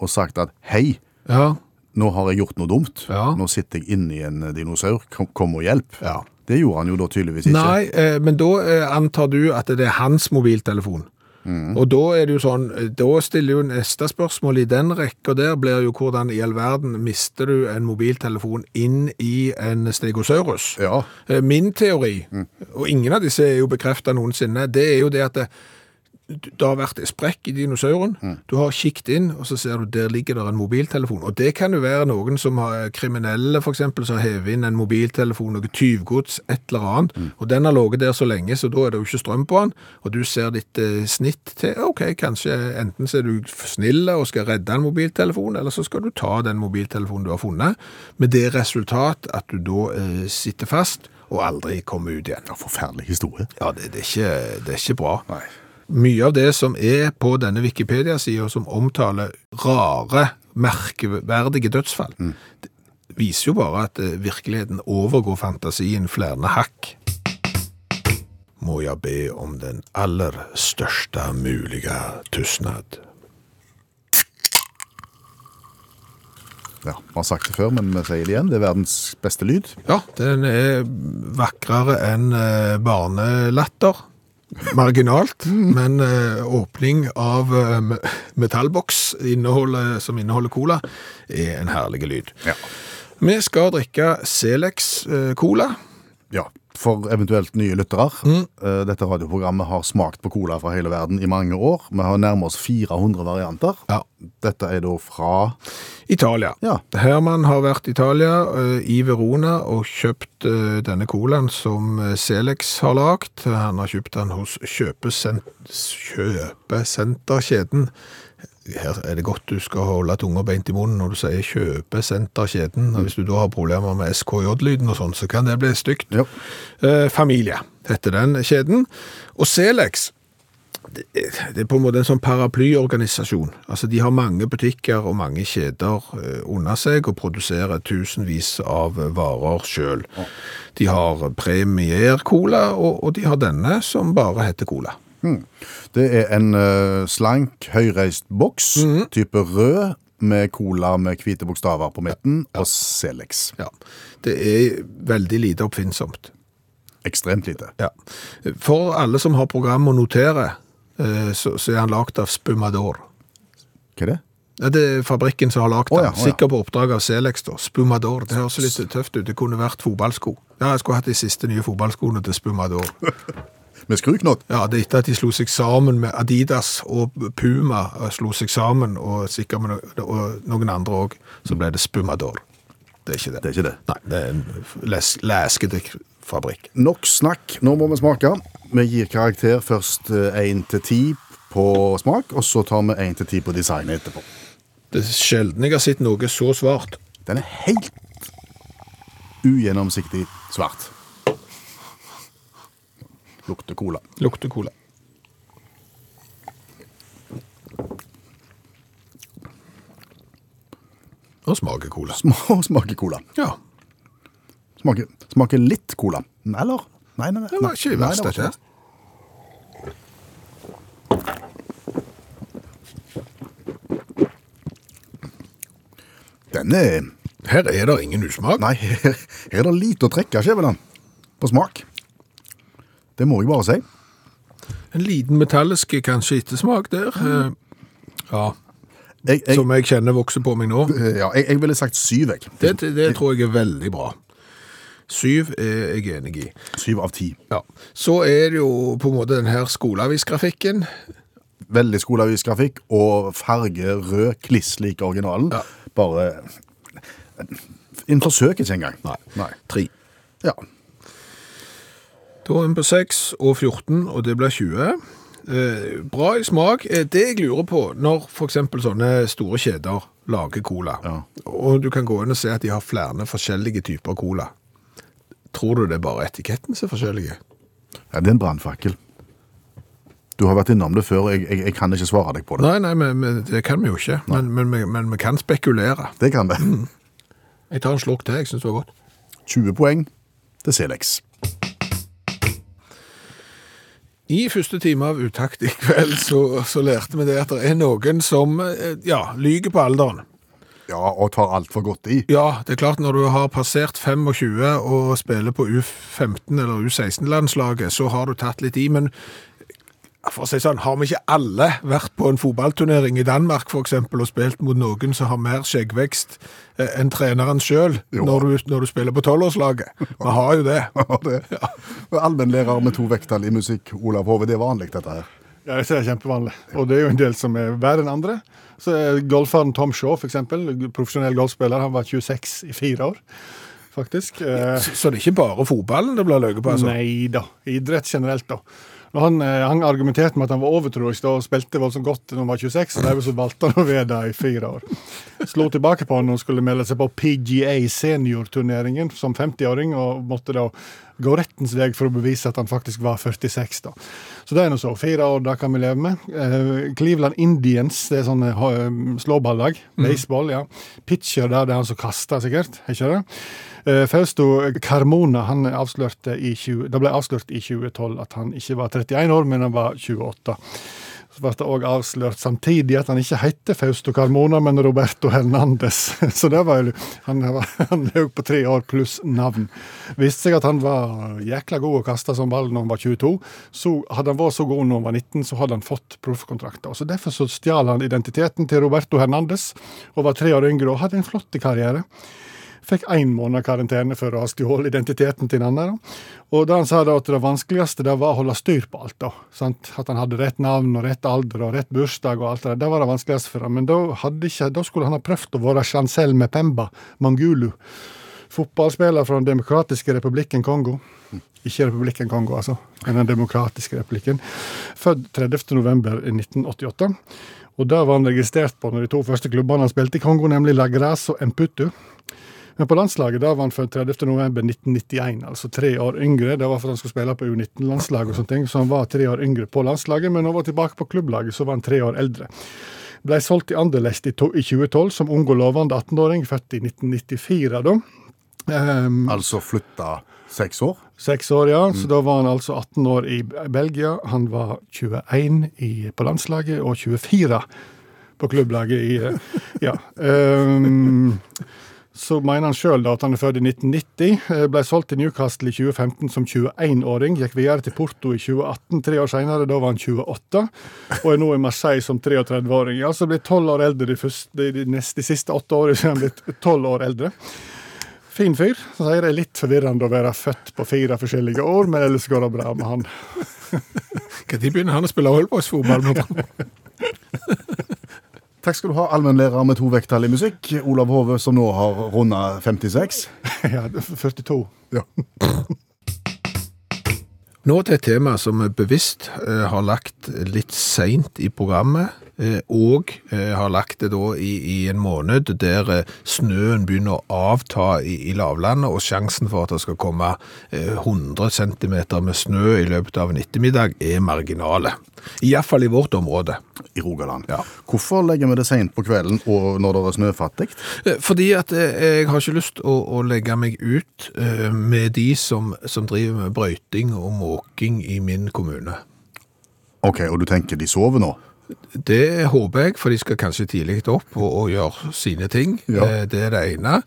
og sagt at hei, Ja, nå har jeg gjort noe dumt. Ja. Nå sitter jeg inni en dinosaur. Kom, kom og hjelp. ja. Det gjorde han jo da tydeligvis ikke. Nei, eh, men da eh, antar du at det er hans mobiltelefon. Og da er det jo sånn, da stiller jo neste spørsmål i den rekka der, blir jo hvordan i all verden mister du en mobiltelefon inn i en stegosaurus? Ja. Eh, Min teori, og ingen av disse er jo bekreftet noensinne, det er jo det at det, det har vært en sprekk i dinosauren, du har kikket inn, og så ser du der ligger der en mobiltelefon. Og det kan jo være noen som har kriminelle, for eksempel, som hever inn en mobiltelefon, noe tyvgods, et eller annet, og den har ligget der så lenge, så da er det jo ikke strøm på den, og du ser ditt eh, snitt til, ok, kanskje enten så er du snill og skal redde en mobiltelefon, eller så skal du ta den mobiltelefonen du har funnet, med det resultat at du da eh, sitter fast, og aldri kommer ut igjen. Ja, Forferdelig historie. Ja, det, det, er, ikke, det er ikke bra. Nei. Mye av det som er på denne Wikipedia-sida som omtaler rare, merkeverdige dødsfall, mm. viser jo bare at eh, virkeligheten overgår fantasien flere hakk. Må jeg be om den aller største mulige tystnad. Ja, Vi har sagt det før, men vi sier det igjen. Det er verdens beste lyd. Ja, den er vakrere enn eh, barnelatter. Marginalt, men eh, åpning av eh, me- metallboks inneholder, som inneholder cola er en herlig lyd. Ja. Vi skal drikke Selex eh, Cola. Ja, for eventuelt nye lyttere. Mm. Dette radioprogrammet har smakt på cola fra hele verden i mange år. Vi har nærmet oss 400 varianter. Ja. Dette er da fra Italia. Ja. Herman har vært i Italia, eh, i Verona, og kjøpt eh, denne colaen som eh, Selex har lagd. Han har kjøpt den hos kjøpesent kjøpesenterkjeden. Her er det godt du skal holde tunga beint i munnen når du sier kjøpesenterkjeden. Mm. Hvis du da har problemer med SKJ-lyden og sånn, så kan det bli stygt. Ja. Eh, Familie heter den kjeden. Og Celex det det er på en måte en sånn paraplyorganisasjon. Altså, de har mange butikker og mange kjeder eh, under seg og produserer tusenvis av varer selv. De har Premier Cola, og, og de har denne som bare heter Cola. Det er en uh, slank, høyreist boks, type rød, med cola med hvite bokstaver på midten, og Celex. Ja. Det er veldig lite oppfinnsomt. Ekstremt lite. Ja. For alle som har program å notere, eh, så, så er han lagd av Spumador. Hva er det? Ja, det er fabrikken som har lagd den. den. ja, oh, ja. Sikkert på oppdrag av Selex. da. Spumador. Det høres litt tøft ut. Det kunne vært fotballsko. Ja, jeg skulle hatt de siste nye fotballskoene til Spumador. Med skruknott? Ja, det er etter at de slo seg sammen med Adidas og Puma, slo seg sammen, og sikkert med noen andre òg, så ble det Spumador. Det er ikke det. Det er ikke det. Nei, det er en les leskedrikkfabrikk. Nok snakk, nå må vi smake. Vi gir karakter først 1 til 10 på smak, og så tar vi 1 til 10 på designet etterpå. Det er sjelden jeg har sett noe så svart. Den er helt ugjennomsiktig svart. Lukter cola. Lukter cola. Og smaker cola. Sm Smaker cola. Ja, Smaker, smaker litt cola. Eller? Nei, nei, nei. det var ikke verst, dette. Den er Her er det ingen usmak. Nei, her, her er det lite å trekke, Skjæveland. På smak. Det må jeg bare si. En liten metallisk kanskje ettersmak der. Eh, Ja, Jeg, jeg, som jeg kjenner vokser på meg nå. ja, jeg, jeg ville sagt syv, jeg. Det, det, det tror jeg er veldig bra. Syv er jeg enig i. Syv av ti. Ja. Så er det jo på en måte den her skoleavisgrafikken. Veldig skoleavisgrafikk og farge rød, kliss lik originalen. Ja. Bare En forsøk ikke engang. Nei. Nei. Tre. Ja. Da er vi på 6 og 14, og det blir 20. Eh, bra i smak. Eh, det jeg lurer på, når eksempel sånne store kjeder lager cola, Ja. og du kan gå inn og se at de har flere forskjellige typer cola, tror du det er bare etiketten som er forskjellige? ja det er en brannfakkel. Du har vært innom det før, jeg, jeg, jeg kan ikke svare deg på det. Nei, nei, men, men det kan vi jo ikke. Men, men, men, vi kan spekulere. Det kan det. Jeg tar en slurk til, jeg syns det var godt. 20 poeng til Selex. I første time av Utakt i kveld så, så lærte vi det at det er noen som eh, ja, lyger på alderen. Ja, og tar alt for godt i. Ja, det er klart når du har passert 25 og spiller på U15 eller U16-landslaget, så har du tatt litt i, men for å si sånn, har vi ikke alle vært på en fotballturnering i Danmark for eksempel, og spilt mot noen som har mer skjeggvekst eh, enn treneren selv når du, når du spiller på 12-årslaget? Vi har jo det. Ja, det. Og Allmennlærer med to vekttall i musikk, Olav Hove, det er vanlig dette her. Ja, det er kjempevanlig. Og det er jo en del som er verre enn andre. Så er golferen Tom Shaw, for eksempel, profesjonell golfspiller, han var 26 i fire år, faktisk. Ja, Så, så det er ikke bare fotballen det blir løyet på, altså? Nei da. Idrett generelt, da. Han, eh, han argumenterte med at han var overtroisk da, og spilte voldsomt godt når han var 26, og derfor så valgte han å være det i fire år. Slo tilbake på han og skulle melde seg på PGA seniorturneringen som 50-åring, og måtte da gå rettens vei for å bevise at han faktisk var 46. da. Så det er nå så. Fire år, det kan vi leve med. Eh, Cleveland Indians, det er sånne eh, slåballag. Baseball, ja. Pitcher der, det er han som kaster, sikkert. er Ikke det? Eh, Fausto Carmona han avslørte i 20, det ble avslørt i 2012 at han ikke var 31 år, men han var 28. Så ble det òg avslørt samtidig at han ikke heter Fausto Carmona, men Roberto Hernandez. Så det var jo Han, han på tre år pluss navn. Viste seg at han var jækla god å kaste som ball når han var 22. Så hadde han vært så god når han var 19, så hadde han fått proffkontrakter. Så Derfor så stjal han identiteten til Roberto Hernandez, og var tre år yngre og hadde en flott karriere. Fikk én måned karantene for å ha stjålet identiteten til en annen. Og da han sa da at det vanskeligste det var å holde styr på alt. da, sant? At han hadde rett navn og rett alder og rett bursdag og alt det der. Det var det vanskeligste for ham. Men da, ikke, da skulle han ha prøvd å være Chancel Mepemba Mangulu. Fotballspiller fra Den demokratiske republikken Kongo. Ikke Republikken Kongo, altså, men Den demokratiske republikken. Født 30. november 1988. Og da var han registrert på når de to første klubbene han spilte i Kongo, nemlig La Grasse og Emputu. Men på landslaget da var han født 30. november 1991, altså tre år yngre. Det var for han skulle spille på U19-landslaget og sånne ting, så han var tre år yngre på landslaget, men når han var tilbake på klubblaget, så var han tre år eldre. Ble solgt til Anderlecht i, to, i 2012 som ung og lovende 18-åring, født i 1994 da. Um, Altså flytta seks år. Seks år, ja. Så da var han altså 18 år i Belgia. Han var 21 i, på landslaget og 24 på klubblaget i eh, Ja. Ehm, så mener han sjøl at han er født i 1990. eh, Ble solgt til Newcastle i 2015 som 21-åring. Gikk videre til Porto i 2018. Tre år senere, da var han 28. Og er nå i Marseille som 33-åring. Altså blitt 12 år eldre de, første, de, neste, de siste åtte årene. Så er han blitt 12 år eldre. Fin fyr. Så sier det er litt forvirrende å være født på fire forskjellige år, men ellers går det bra med han. Når begynner han å spille Aalborgsfotball? Takk skal du ha, allmennlærer med to vekttall i musikk. Olav Hove, som nå har runda 56. Ja, 42. Ja. Nå til et tema som vi bevisst eh, har lagt litt seint i programmet, og eh, har lagt det da i, i en måned der eh, snøen begynner å avta i, i lavlandet, og sjansen for at det skal komme eh, 100 cm med snø i løpet av en ettermiddag er marginale. Iallfall i vårt område. I Rogaland. Ja. Hvorfor legger vi det seint på kvelden og når det er snøfattig? Eh, Fordi at eh, jeg har ikke lyst å, å legge meg ut eh, med de som, som driver med brøyting og måking i min kommune. Ok, og du tenker de sover nå? Det håper jeg, for de skal kanskje tidlig opp og, og gjøre sine ting. Ja. Eh, Det er det ene.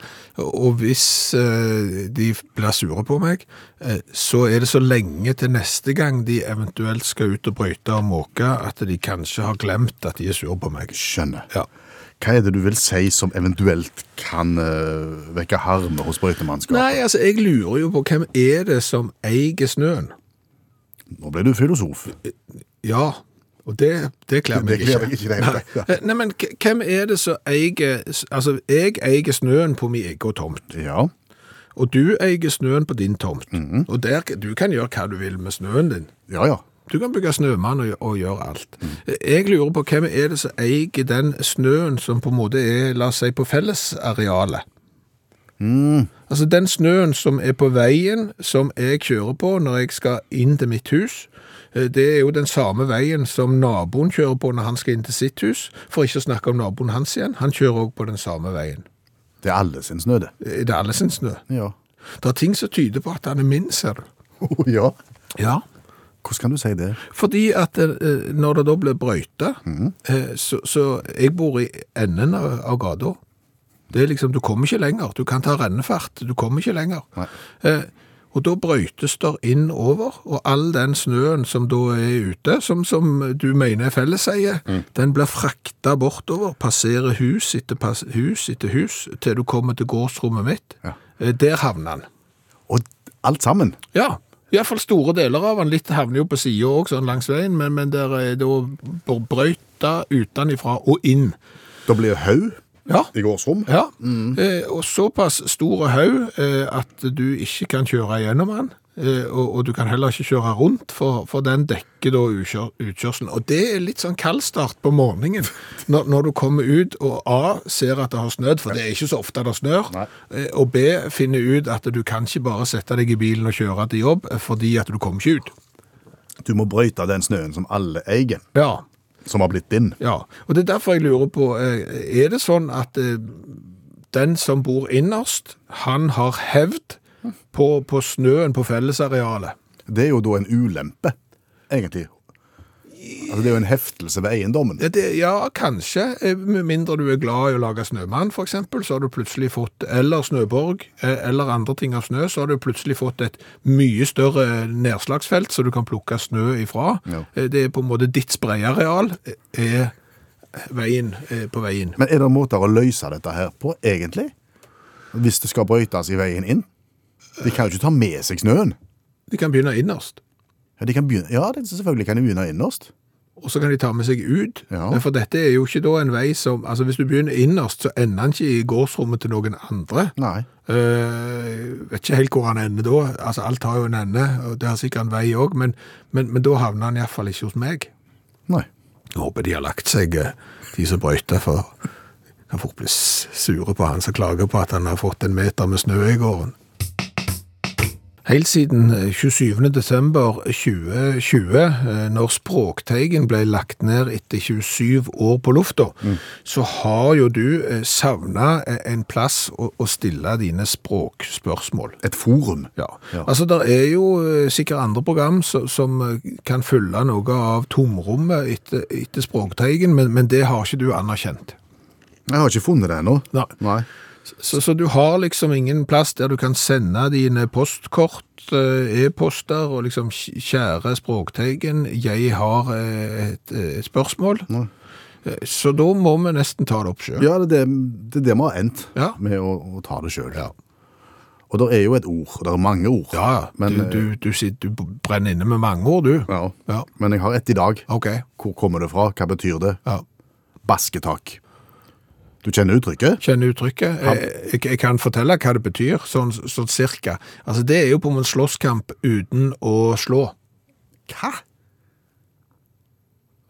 Og hvis eh, de blir sure på meg, eh, så er det så lenge til neste gang de eventuelt skal ut og brøyte og måke, at de kanskje har glemt at de er sure på meg. Skjønner. Ja. Hva er det du vil si som eventuelt kan uh, vekke harme hos brøytemannskapet? Nei, altså, jeg lurer jo på hvem er det som eier snøen? Nå ble du filosof. Ja, og det, det kler meg Det kler ikke det hele tatt. Nei, men hvem er det som eier Altså, jeg eier snøen på min egen tomt, Ja. og du eier snøen på din tomt. Mhm. Og der, du kan gjøre hva du vil med snøen din. Ja, ja. Du kan bygge snømann og, og gjøre alt. Jeg lurer på hvem er det som eier den snøen som på en måte er, la oss si, på fellesarealet. Altså den snøen som er på veien, som jeg kjører på når jeg skal inn til mitt hus, Det er jo den samme veien som naboen kjører på når han skal inn til sitt hus, for ikke å snakke om naboen hans igjen. Han kjører også på den samme veien. Det er alle sin snø, det. Eh, Det er alle sin snø. Ja. Det er ting som tyder på at han er min, ser du. ja. Ja. Hvordan kan du si det? Fordi at eh, når det da ble brøyta, eh, så, så jeg bor i enden av, av gata. Det er liksom, du kommer ikke lenger. Du kan ta rennefart, du kommer ikke lenger. Nei. Og da brøytes der inn over, og all den snøen som da er ute, som, som du mener er felleseie, den blir frakta bortover, passerer hus etter pas, hus etter hus, til du kommer til gårdsrommet mitt. Ja. Eh, Der havner han. Og alt sammen. Ja, i hvert fall store deler av han. Litt havner jo på sida òg, sånn langs veien, men, men der er da brøyta utenifra og inn. Da blir det haug Ja. i gårdsrom. Ja, eh, og såpass store haug eh, at du ikke kan kjøre gjennom den, eh, og, og du kan heller ikke kjøre rundt, for, for den dekker da utkjør, utkjørselen. Og det er litt sånn kaldstart på morgenen, når, når du kommer ut og A, ser at det har snødd, for det er ikke så ofte det snør, eh, og B, finner ut at du kan ikke bare sette deg i bilen og kjøre til jobb, eh, fordi at du kommer ikke ut. Du må brøyte den snøen som alle eier, Ja, som har blitt din. Ja, og det er derfor jeg lurer på, eh, er det sånn at eh, den som bor innerst, han har hevd på, på snøen på fellesarealet? Det er jo da en ulempe, egentlig. Altså, det er jo en heftelse ved eiendommen. Det, ja, kanskje, eh, med mindre du er glad i å lage snømann, eksempel, så har du plutselig fått, eller snøborg, eh, eller andre ting av snø, så har du plutselig fått et mye større nedslagsfelt, så du kan plukke snø ifra. Ja. Eh, Det er på en måte ditt spreyareal, eh, er veien på veien. Men er det måter å løse dette her på, egentlig? Hvis det skal brøytes i veien inn? De kan jo ikke ta med seg snøen. De kan begynne innerst. Ja, de kan begynne, ja det, selvfølgelig kan de begynne innerst. Og så kan de ta med seg ut. Ja. For dette er jo ikke da en vei som Altså, hvis du begynner innerst, så ender han ikke i gårdsrommet til noen andre. Nei. Uh, vet ikke helt hvor han ender da. Altså, alt har jo en ende, og det har sikkert en vei òg, men, men, men da havner han iallfall ikke hos meg. Nei. Jeg håper de har lagt seg, eh, de som brøyter, for kan fort bli sure på han som klager på at han har fått en meter med snø i gården. Helt siden eh, 27. desember 2020, eh, når Språkteigen ble lagt ned etter 27 år på lufta, så har jo du eh, savna en plass å, å stille dine språkspørsmål. Et forum. Ja. Ja. Altså, det er jo eh, sikkert andre program som, som eh, kan fylle noe av tomrommet etter, etter Språkteigen, men, men det har ikke du anerkjent. Jeg har ikke funnet det ennå. Nei. Nei. Så, så du har liksom ingen plass der du kan sende dine postkort, eh, e-poster, og liksom kjære Språkteigen, jeg har eh, et, et spørsmål. Nei. Eh, Så da må vi nesten ta det opp sjøl. Ja, det er det, vi har endt Ja. med å, å ta det sjøl. Ja. Og det er jo et ord, det er mange ord. Ja, Men, du, du, du, sitter, du brenner inne med mange ord, du. Ja. Ja. Men jeg har ett i dag. Ok. Hvor kommer det fra? Hva betyr det? Ja. Basketak. Du kjenner uttrykket? Kjenner uttrykket. Jeg, jeg, jeg kan fortelle hva det betyr, sånn, sånn cirka. Altså, det er jo på en slåsskamp uten å slå. Hva?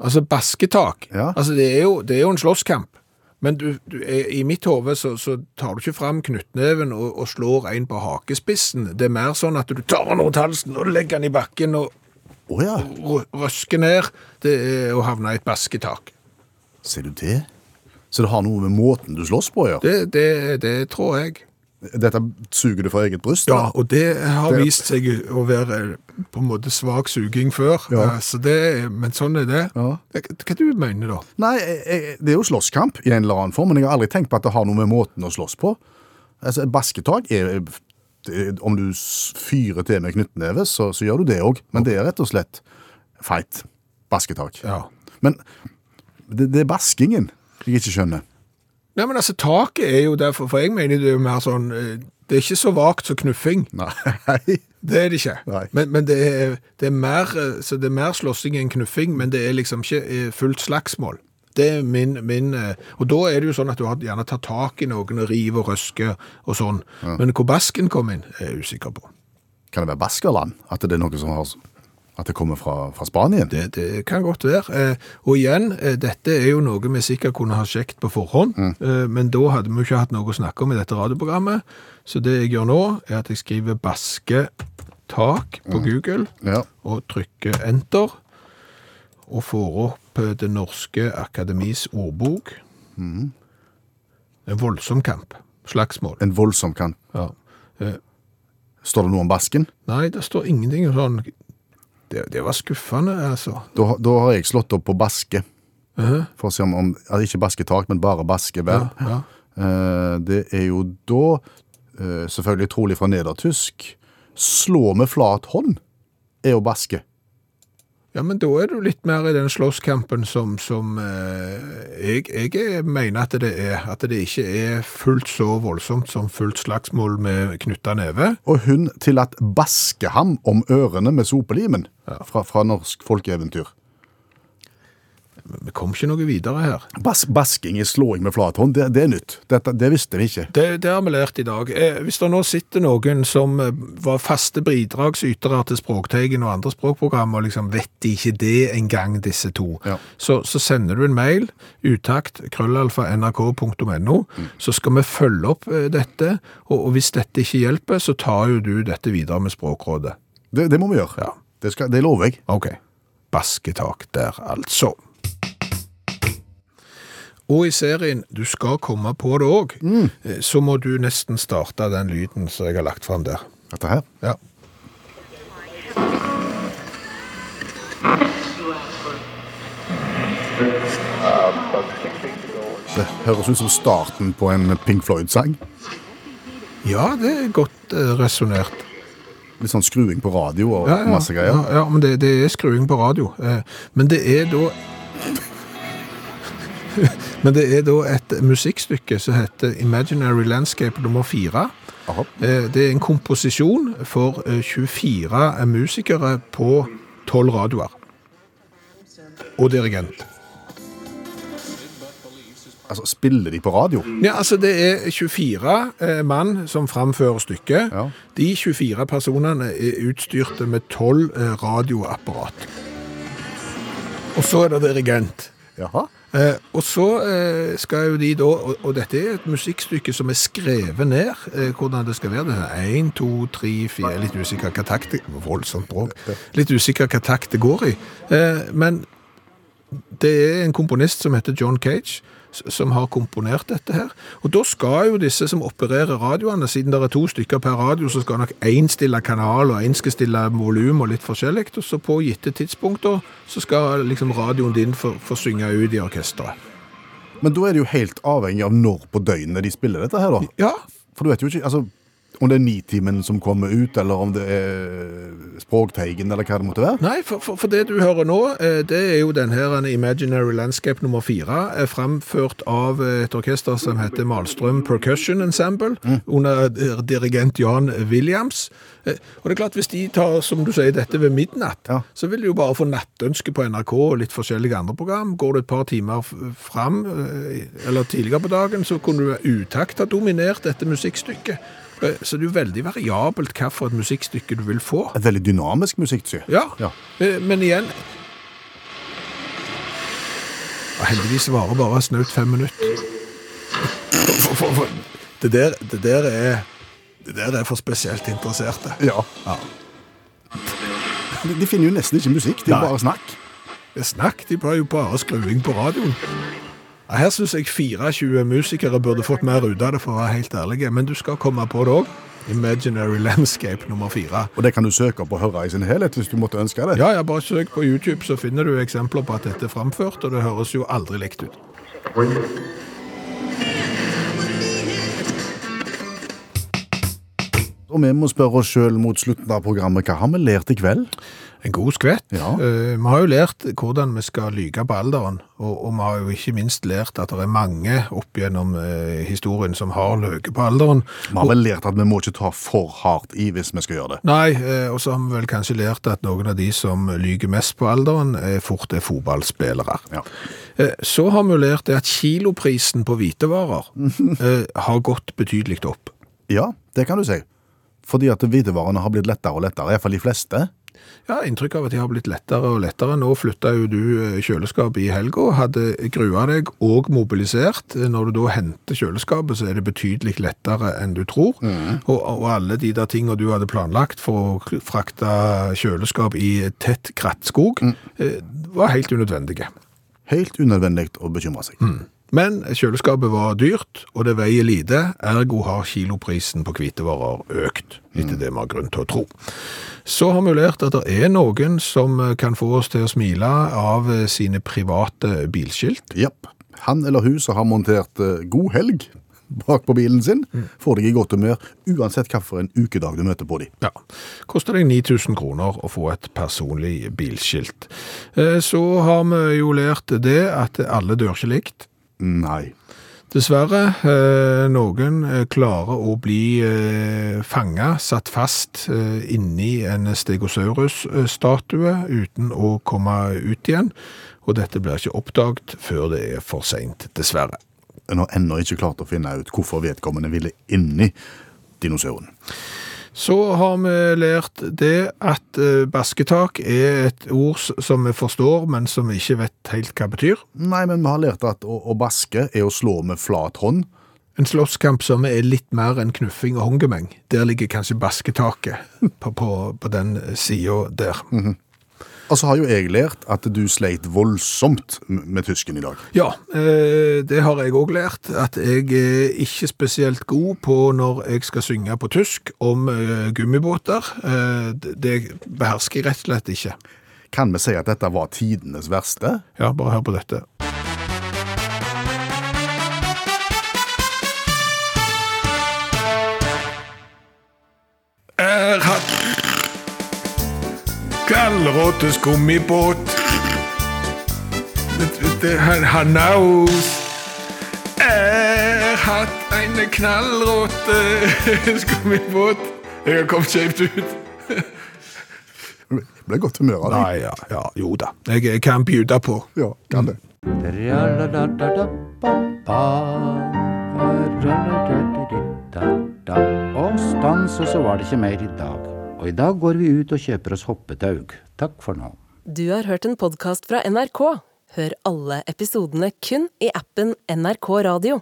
Altså, basketak. Ja. Altså, det er, jo, det er jo en slåsskamp. Men du, du, i mitt hode så, så tar du ikke fram knyttneven og, og slår en på hakespissen. Det er mer sånn at du tar den rundt halsen og legger den i bakken og oh, ja, rø- røsker ned. Det er å havne i et basketak. ser du det? Så det har noe med måten du slåss på å gjøre? Det, det, det tror jeg. Dette suger du fra eget bryst? Ja, eller? og det har Det- vist seg å være eh, på en måte svak suging før. Ja. Eh, Så det, men sånn er det. Ja. Hva, hva du mener da? Nei, jeg, det er jo slåsskamp i en eller annen form, men jeg har aldri tenkt på at det har noe med måten å slåss på. Altså, et basketak er Om du fyrer til med knyttneve, så, så gjør du det òg. Men det er rett og slett fight. Basketak. Ja. Men det, det er baskingen jeg ikke skjønner. Nei, men altså, taket er jo derfor, for jeg mener det er jo mer sånn, eh, det er ikke så vagt som knuffing. Nei. Det er det ikke. Nei. Men, men det, er, det, er mer, eh, så det er mer slåssing enn knuffing, men det er liksom ikke eh, fullt slagsmål. Det er min, min Og da er det jo sånn at du har gjerne tar tak i noen og river og røsker og sånn. Men hvor basken kom inn, er jeg usikker på. Kan det være Baskerland? At det er noe som har At det kommer fra, fra Spanien? Det, det kan godt være. Eh, og igjen, eh, dette er jo noe vi sikkert kunne ha sjekket på forhånd, mm. men da hadde vi jo ikke hatt noe å snakke om i dette radioprogrammet. Så det jeg gjør nå, er at jeg skriver baske tak på Google Ja. og trykker enter, og får opp eh, Det norske akademis ordbok. En voldsom kamp. Slagsmål. En voldsom kamp. Ja. Står det noe om basken? Nei, det står ingenting sånn Det, det var skuffende, altså. Da, da har jeg slått opp på baske. Mhm. For å se om, om ja, Ikke basketak, men bare baskevær. Ja, ja. Eh, det er jo da, eh, selvfølgelig trolig fra nedertysk, slå med flat hånd er å baske. Ja, men da er du litt mer i den slåsskampen som, som eh, jeg, jeg mener at det er. At det ikke er fullt så voldsomt som fullt slagsmål med knytta neve. Og hun til at baske ham om ørene med sopelimen fra, fra norsk folkeeventyr. Vi kom ikke noe videre her. Bas, basking i slåing med flat hånd, det, det er nytt. Dette, det visste vi ikke. Det, det har vi lært i dag. Eh, hvis det nå sitter noen som eh, var faste bidragsytere til Språkteigen og andre språkprogram, og liksom vet de ikke det engang, disse to, Ja. så, så sender du en mail, utakt, krøllalfa, nrk.no, så skal vi følge opp eh, dette, og, og hvis dette ikke hjelper, så tar jo du dette videre med Språkrådet. Det, det må vi gjøre. Ja. Det, skal, det lover jeg. Ok, basketak der altså. Og i serien Du skal komme på det òg, så må du nesten starte den lyden som jeg har lagt fram der. Dette her. Ja. Det høres ut som starten på en Pink Floyd-sang. ja, det er godt uh, resonnert. Litt sånn skruing på radio og Ja, ja, masse greier. Ja, ja, men det, det er skruing på radio. Eh, men det er da Men det er da et musikkstykke som heter Imaginary Landscape nummer fire. Eh, Det er en komposisjon for eh, 24 musikere på 12 radioer. Og dirigent. Altså, spiller de på radio? Ja, altså det er 24 eh, mann som framfører stykket. Ja. De 24 personene er utstyrte med 12 eh, radioapparat. Og så er det dirigent. Jaha. Eh, og så eh, skal jo de da, og, og dette er et musikkstykke som er skrevet ned, eh, hvordan det skal være. 1, 2, 3, 4, litt usikker hva takt det, voldsomt bråk, litt usikker hva takt det går i. Eh, men det er en komponist som heter John Cage, som har komponert dette her. Og da skal jo disse som opererer radioene, siden det er to stykker per radio, så skal nok én stille kanal, og én skal stille volum og litt forskjellig. Og så på gitte tidspunkter så skal liksom radioen din få, få synge ut i orkesteret. Men da er det jo helt avhengig av når på døgnet de spiller dette her, da. Ja, For du vet jo ikke altså, om det er Nitimen som kommer ut, eller om det er Språkteigen, eller hva det måtte være. Nei, for, for, for det du hører nå, eh, det er jo den her Imaginary Landscape nummer fire, fremført framført av eh, et orkester som heter Malstrøm Percussion Ensemble, under eh, dirigent Jan Williams. Eh, Og det er klart, hvis de tar, som du sier, dette ved midnatt, Ja. så vil de jo bare få nattønske på NRK og litt forskjellige andre program. Går du et par timer fram, eh, eller tidligere på dagen, så kunne du utakt ha dominert dette musikkstykket. Eh, Så det er jo veldig variabelt hva for et musikkstykke du vil få. Et veldig dynamisk musikkstykke. Ja, Ja. eh, men igjen ja, Heldigvis varer bare snaut fem minutter. For, for, for, det, der, det, der er, det der er for spesielt interesserte. Ja. De, de finner jo nesten ikke musikk, det er Nei. bare snakk. Det er snakk, de har jo bare skruing på radioen. Her syns jeg 24 musikere burde fått mer ut av det, for å være helt ærlig. Men du skal komme på det òg. Imaginary Landscape nummer fire. Og det kan du søke opp og høre i sin helhet hvis du måtte ønske det. Ja, ja, bare søk på YouTube, så finner du eksempler på at dette er framført, og det høres jo aldri likt ut. Og vi må spørre oss sjøl mot slutten av programmet, hva har vi lært i kveld? En god skvett. Ja. Uh, vi har jo lært hvordan vi skal lyge på alderen, og, og vi har jo ikke minst lært at det er mange opp gjennom uh, historien som har løyet på alderen. Vi har vel lært at vi må ikke ta for hardt i hvis vi skal gjøre det. Nei, uh, og så har vi vel kanskje lært at noen av de som lyger mest på alderen, er fort er fotballspillere. Ja. Så har vi jo lært at kiloprisen på hvitevarer har gått betydelig opp. Ja, det kan du si. Fordi at hvitevarene har blitt lettere og lettere, iallfall de fleste. Ja, inntrykk av at de har blitt lettere og lettere. Nå flytta jo du eh, kjøleskapet i helga, hadde grua deg og mobilisert. Når du da henter kjøleskapet, så er det betydelig lettere enn du tror. Og, og alle de der tinga du hadde planlagt for å frakte kjøleskap i tett krattskog, mm. var helt unødvendige. Helt unødvendig å bekymre seg. Men kjøleskapet var dyrt, og det veier lite, ergo har kiloprisen på hvitevarer økt, etter det vi har grunn til å tro. Så har vi lært at det er noen som kan få oss til å smile av sine private bilskilt. Jepp. Han eller hun som har montert eh, god helg bak på bilen sin, får deg i godt humør uansett hvilken ukedag du møter på dem. Ja, koster deg 9000 kroner å få et personlig bilskilt. Eh, Så har vi jo lært det at alle dør ikke likt. Nei. Dessverre, eh, noen eh, klarer å bli eh, fanga, satt fast inni en stegosaurus-statue uten å komme ut igjen, og dette blir ikke oppdaget før det er for sent, dessverre. En har ennå ikke klart å finne ut hvorfor vedkommende ville inni dinosauren. Så har vi lært det at eh, basketak er et ord som vi forstår, men som vi ikke vet helt hva betyr. Nei, men vi har lært at å, å baske er å slå med flat hånd. En slåsskamp som er litt mer enn knuffing og håndgemeng. Der ligger kanskje basketaket på, på, på den sida der. Og så har jo jeg lært at du sleit voldsomt med tysken i dag. Ja, eh, det har jeg òg lært. At jeg er ikke spesielt god på når jeg skal synge på tysk om eh, gummibåter. Eh, det- det behersker jeg rett og slett ikke. Kan vi si at dette var tidenes verste? Ja, bare hør på dette. Gallråtes gummibåt. Det- det- Han har. Er hatt en knallråte skummibåt. Jeg har kommet skjevt ut. Ble godt humør av det. Nei, ja, ja, jo da. Jeg, jeg kan bjuda på. Ja, kan det. Og stans, og så var det ikke mer i dag. I dag går vi ut og kjøper oss hoppetaug. Takk for nå. Du har hørt en podkast fra NRK. Hør alle episodene kun i appen NRK Radio.